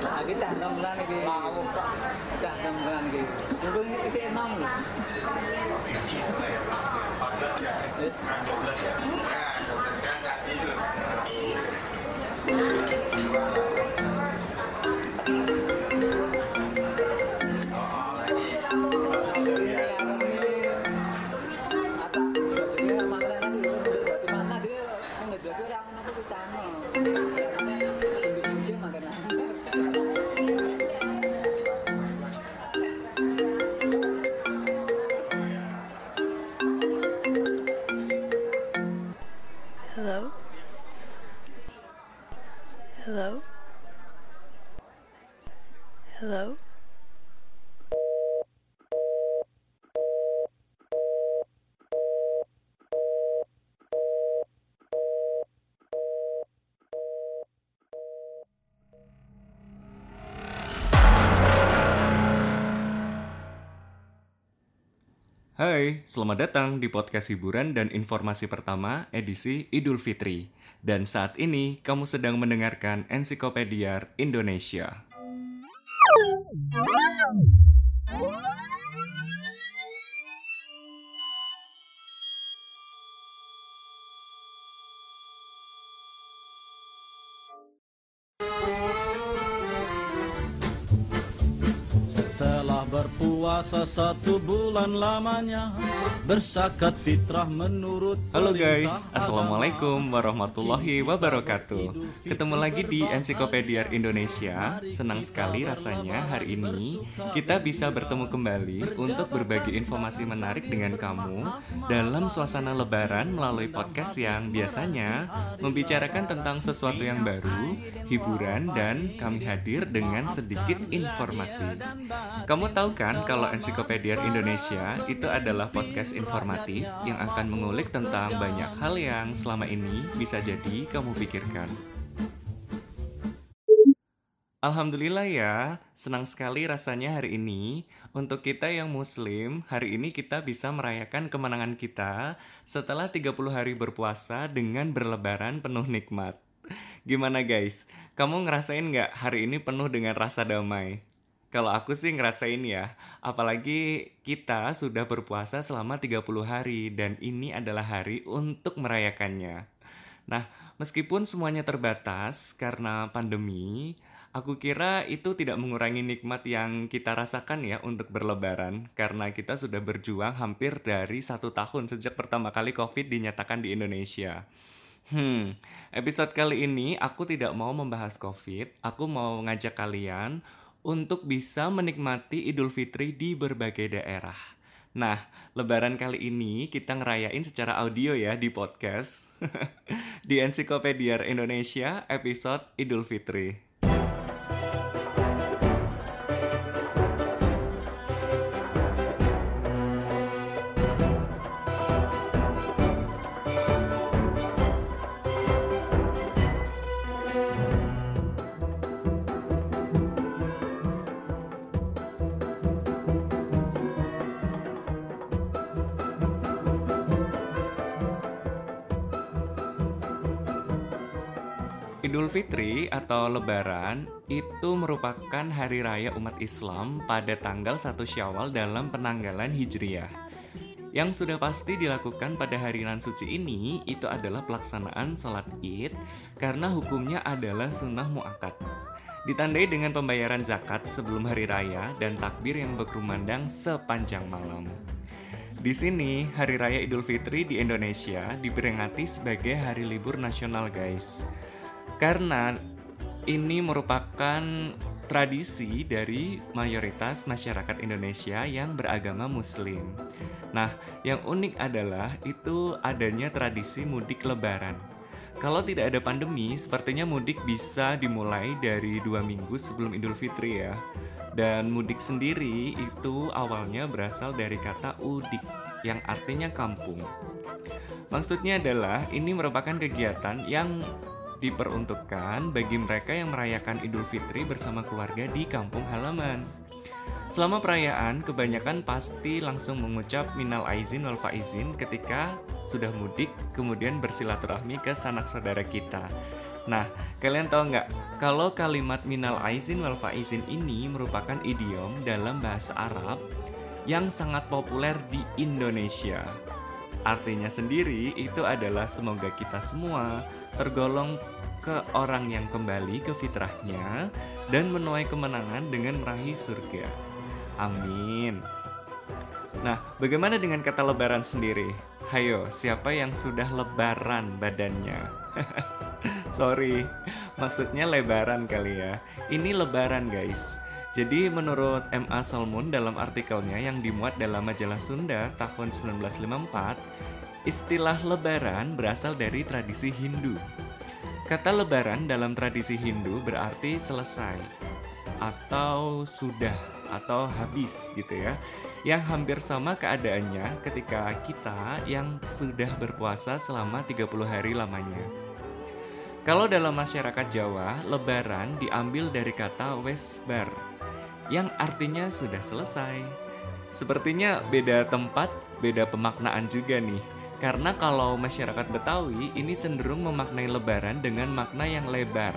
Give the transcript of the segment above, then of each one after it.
Lagi cah nomran iki. Mau cah nomran iki. Mungkin iki enom. Padha ya. 12 ya. 12 kan tak tidur. Hello? Hello? Hai, selamat datang di podcast hiburan dan informasi pertama edisi Idul Fitri. Dan saat ini kamu sedang mendengarkan Ensiklopedia Indonesia. Setelah berpuasa satu bulan lamanya Bersakat fitrah menurut Halo guys, Assalamualaikum warahmatullahi wabarakatuh. Ketemu lagi di Ensiklopedia Indonesia. Senang sekali rasanya hari ini kita bisa bertemu kembali untuk berbagi informasi menarik dengan kamu Dalam suasana lebaran melalui podcast yang biasanya membicarakan tentang sesuatu yang baru, hiburan, dan kami hadir dengan sedikit informasi. Kamu tahu kan kalau Ensiklopedia Indonesia itu adalah podcast informatif yang akan mengulik tentang banyak hal yang selama ini bisa jadi kamu pikirkan. Alhamdulillah ya, senang sekali rasanya hari ini. Untuk kita yang muslim, hari ini kita bisa merayakan kemenangan kita setelah 30 hari berpuasa dengan berlebaran penuh nikmat. Gimana guys, kamu ngerasain nggak hari ini penuh dengan rasa damai? Kalau aku sih ngerasain ya, apalagi kita sudah berpuasa selama 30 hari dan ini adalah hari untuk merayakannya. Nah, meskipun semuanya terbatas karena pandemi, aku kira itu tidak mengurangi nikmat yang kita rasakan ya untuk berlebaran karena kita sudah berjuang hampir dari satu tahun sejak pertama kali COVID dinyatakan di Indonesia. Hmm, episode kali ini aku tidak mau membahas COVID, aku mau ngajak kalian untuk bisa menikmati Idul Fitri di berbagai daerah. Nah, lebaran kali ini kita ngerayain secara audio ya di podcast. di Ensiklopedia Indonesia episode Idul Fitri. Idul Fitri atau Lebaran itu merupakan hari raya umat Islam pada tanggal 1 Syawal dalam penanggalan Hijriyah. Yang sudah pasti dilakukan pada hari nan suci ini itu adalah pelaksanaan sholat id karena hukumnya adalah sunnah mu'akad. Ditandai dengan pembayaran zakat sebelum hari raya dan takbir yang berkumandang sepanjang malam. Di sini, Hari Raya Idul Fitri di Indonesia diperingati sebagai hari libur nasional, guys. Karena ini merupakan tradisi dari mayoritas masyarakat Indonesia yang beragama Muslim. Nah, yang unik adalah itu adanya tradisi mudik Lebaran. Kalau tidak ada pandemi, sepertinya mudik bisa dimulai dari dua minggu sebelum Idul Fitri ya. Dan mudik sendiri itu awalnya berasal dari kata udik yang artinya kampung. Maksudnya adalah ini merupakan kegiatan yang diperuntukkan bagi mereka yang merayakan Idul Fitri bersama keluarga di kampung halaman. Selama perayaan, kebanyakan pasti langsung mengucap minal aizin wal faizin ketika sudah mudik, kemudian bersilaturahmi ke sanak saudara kita. Nah, kalian tahu nggak kalau kalimat minal aizin wal faizin ini merupakan idiom dalam bahasa Arab yang sangat populer di Indonesia. Artinya sendiri itu adalah semoga kita semua tergolong ke orang yang kembali ke fitrahnya dan menuai kemenangan dengan meraih surga. Amin. Nah, bagaimana dengan kata lebaran sendiri? Hayo, siapa yang sudah lebaran badannya? Sorry, maksudnya lebaran kali ya. Ini lebaran guys. Jadi menurut M.A. Salmon dalam artikelnya yang dimuat dalam majalah Sunda tahun 1954, istilah lebaran berasal dari tradisi Hindu. Kata lebaran dalam tradisi Hindu berarti selesai atau sudah atau habis gitu ya. Yang hampir sama keadaannya ketika kita yang sudah berpuasa selama 30 hari lamanya. Kalau dalam masyarakat Jawa, lebaran diambil dari kata wesbar yang artinya sudah selesai. Sepertinya beda tempat, beda pemaknaan juga nih. Karena kalau masyarakat Betawi ini cenderung memaknai lebaran dengan makna yang lebar.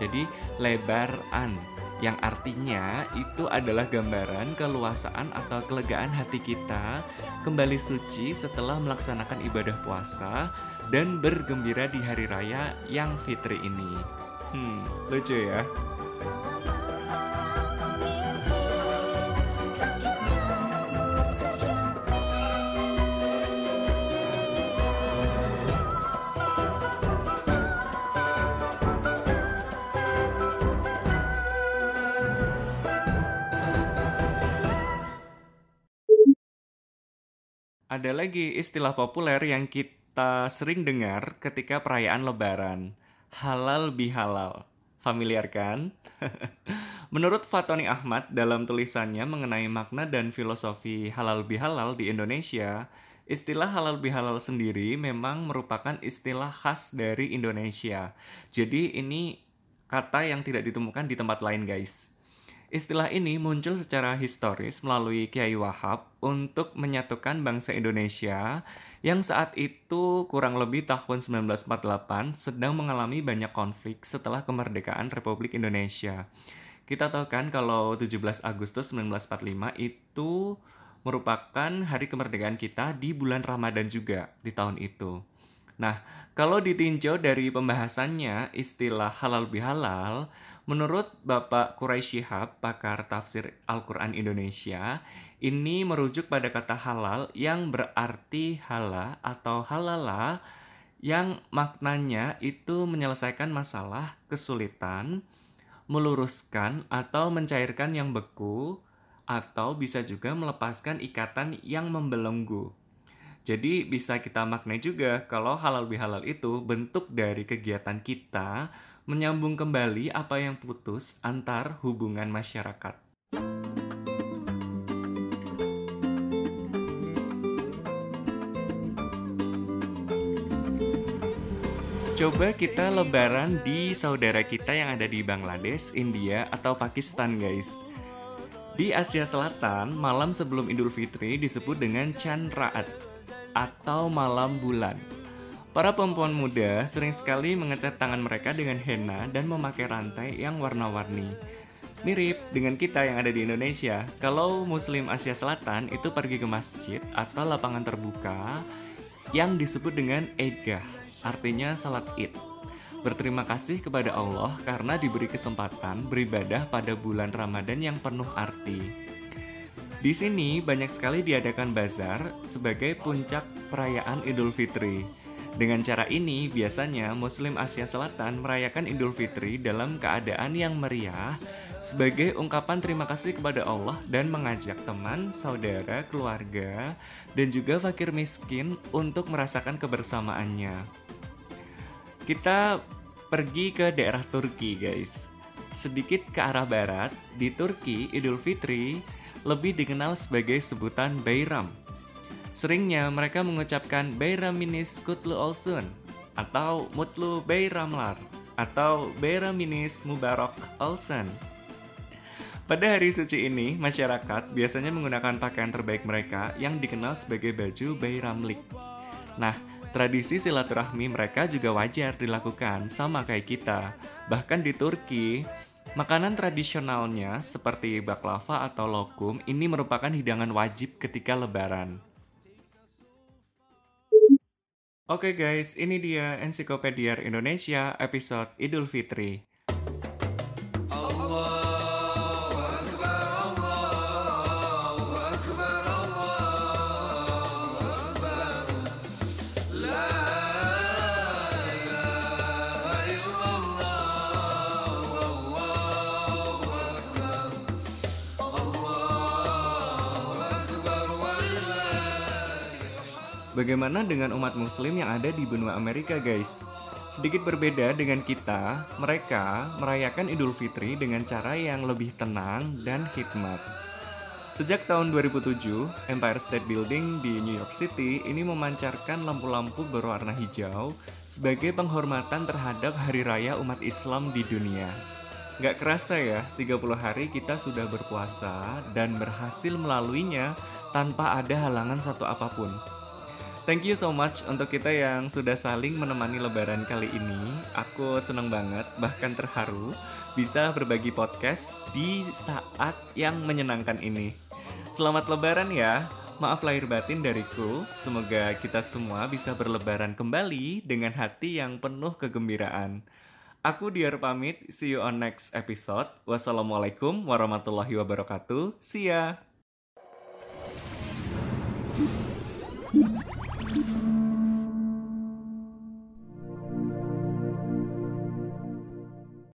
Jadi lebaran yang artinya itu adalah gambaran keluasaan atau kelegaan hati kita kembali suci setelah melaksanakan ibadah puasa dan bergembira di hari raya yang fitri ini. Hmm, lucu ya. Ada lagi istilah populer yang kita sering dengar ketika perayaan lebaran. Halal bihalal. Familiar kan? Menurut Fatoni Ahmad dalam tulisannya mengenai makna dan filosofi halal bihalal di Indonesia, istilah halal bihalal sendiri memang merupakan istilah khas dari Indonesia. Jadi ini kata yang tidak ditemukan di tempat lain guys. Istilah ini muncul secara historis melalui Kiai Wahab untuk menyatukan bangsa Indonesia yang saat itu kurang lebih tahun 1948 sedang mengalami banyak konflik setelah kemerdekaan Republik Indonesia. Kita tahu kan kalau 17 Agustus 1945 itu merupakan hari kemerdekaan kita di bulan Ramadan juga di tahun itu. Nah, kalau ditinjau dari pembahasannya istilah halal bihalal Menurut Bapak Quraisy Shihab, pakar tafsir Al-Quran Indonesia, ini merujuk pada kata halal yang berarti hala atau halala yang maknanya itu menyelesaikan masalah, kesulitan, meluruskan atau mencairkan yang beku, atau bisa juga melepaskan ikatan yang membelenggu. Jadi bisa kita maknai juga kalau halal bihalal itu bentuk dari kegiatan kita menyambung kembali apa yang putus antar hubungan masyarakat. Coba kita lebaran di saudara kita yang ada di Bangladesh, India, atau Pakistan guys. Di Asia Selatan, malam sebelum Idul Fitri disebut dengan Chandraat atau malam bulan. Para perempuan muda sering sekali mengecat tangan mereka dengan henna dan memakai rantai yang warna-warni. Mirip dengan kita yang ada di Indonesia, kalau muslim Asia Selatan itu pergi ke masjid atau lapangan terbuka yang disebut dengan Eidgah, artinya salat id. Berterima kasih kepada Allah karena diberi kesempatan beribadah pada bulan Ramadan yang penuh arti. Di sini banyak sekali diadakan bazar sebagai puncak perayaan Idul Fitri. Dengan cara ini, biasanya Muslim Asia Selatan merayakan Idul Fitri dalam keadaan yang meriah sebagai ungkapan terima kasih kepada Allah dan mengajak teman, saudara, keluarga, dan juga fakir miskin untuk merasakan kebersamaannya. Kita pergi ke daerah Turki, guys. Sedikit ke arah barat, di Turki, Idul Fitri lebih dikenal sebagai sebutan Bayram Seringnya mereka mengucapkan Beiraminis Kutlu Olsun atau Mutlu Beiramlar atau Beiraminis Mubarak Olsen. Pada hari suci ini, masyarakat biasanya menggunakan pakaian terbaik mereka yang dikenal sebagai baju Beiramlik. Nah, tradisi silaturahmi mereka juga wajar dilakukan sama kayak kita. Bahkan di Turki, makanan tradisionalnya seperti baklava atau lokum ini merupakan hidangan wajib ketika lebaran. Oke guys, ini dia Ensiklopedia Indonesia episode Idul Fitri. Bagaimana dengan umat muslim yang ada di benua Amerika guys? Sedikit berbeda dengan kita, mereka merayakan Idul Fitri dengan cara yang lebih tenang dan hikmat. Sejak tahun 2007, Empire State Building di New York City ini memancarkan lampu-lampu berwarna hijau sebagai penghormatan terhadap Hari Raya umat Islam di dunia. Gak kerasa ya, 30 hari kita sudah berpuasa dan berhasil melaluinya tanpa ada halangan satu apa pun. Thank you so much untuk kita yang sudah saling menemani lebaran kali ini. Aku senang banget, bahkan terharu bisa berbagi podcast di saat yang menyenangkan ini. Selamat lebaran ya. Maaf lahir batin dariku. Semoga kita semua bisa berlebaran kembali dengan hati yang penuh kegembiraan. Aku Diar pamit, see you on next episode. Wassalamualaikum warahmatullahi wabarakatuh. See ya.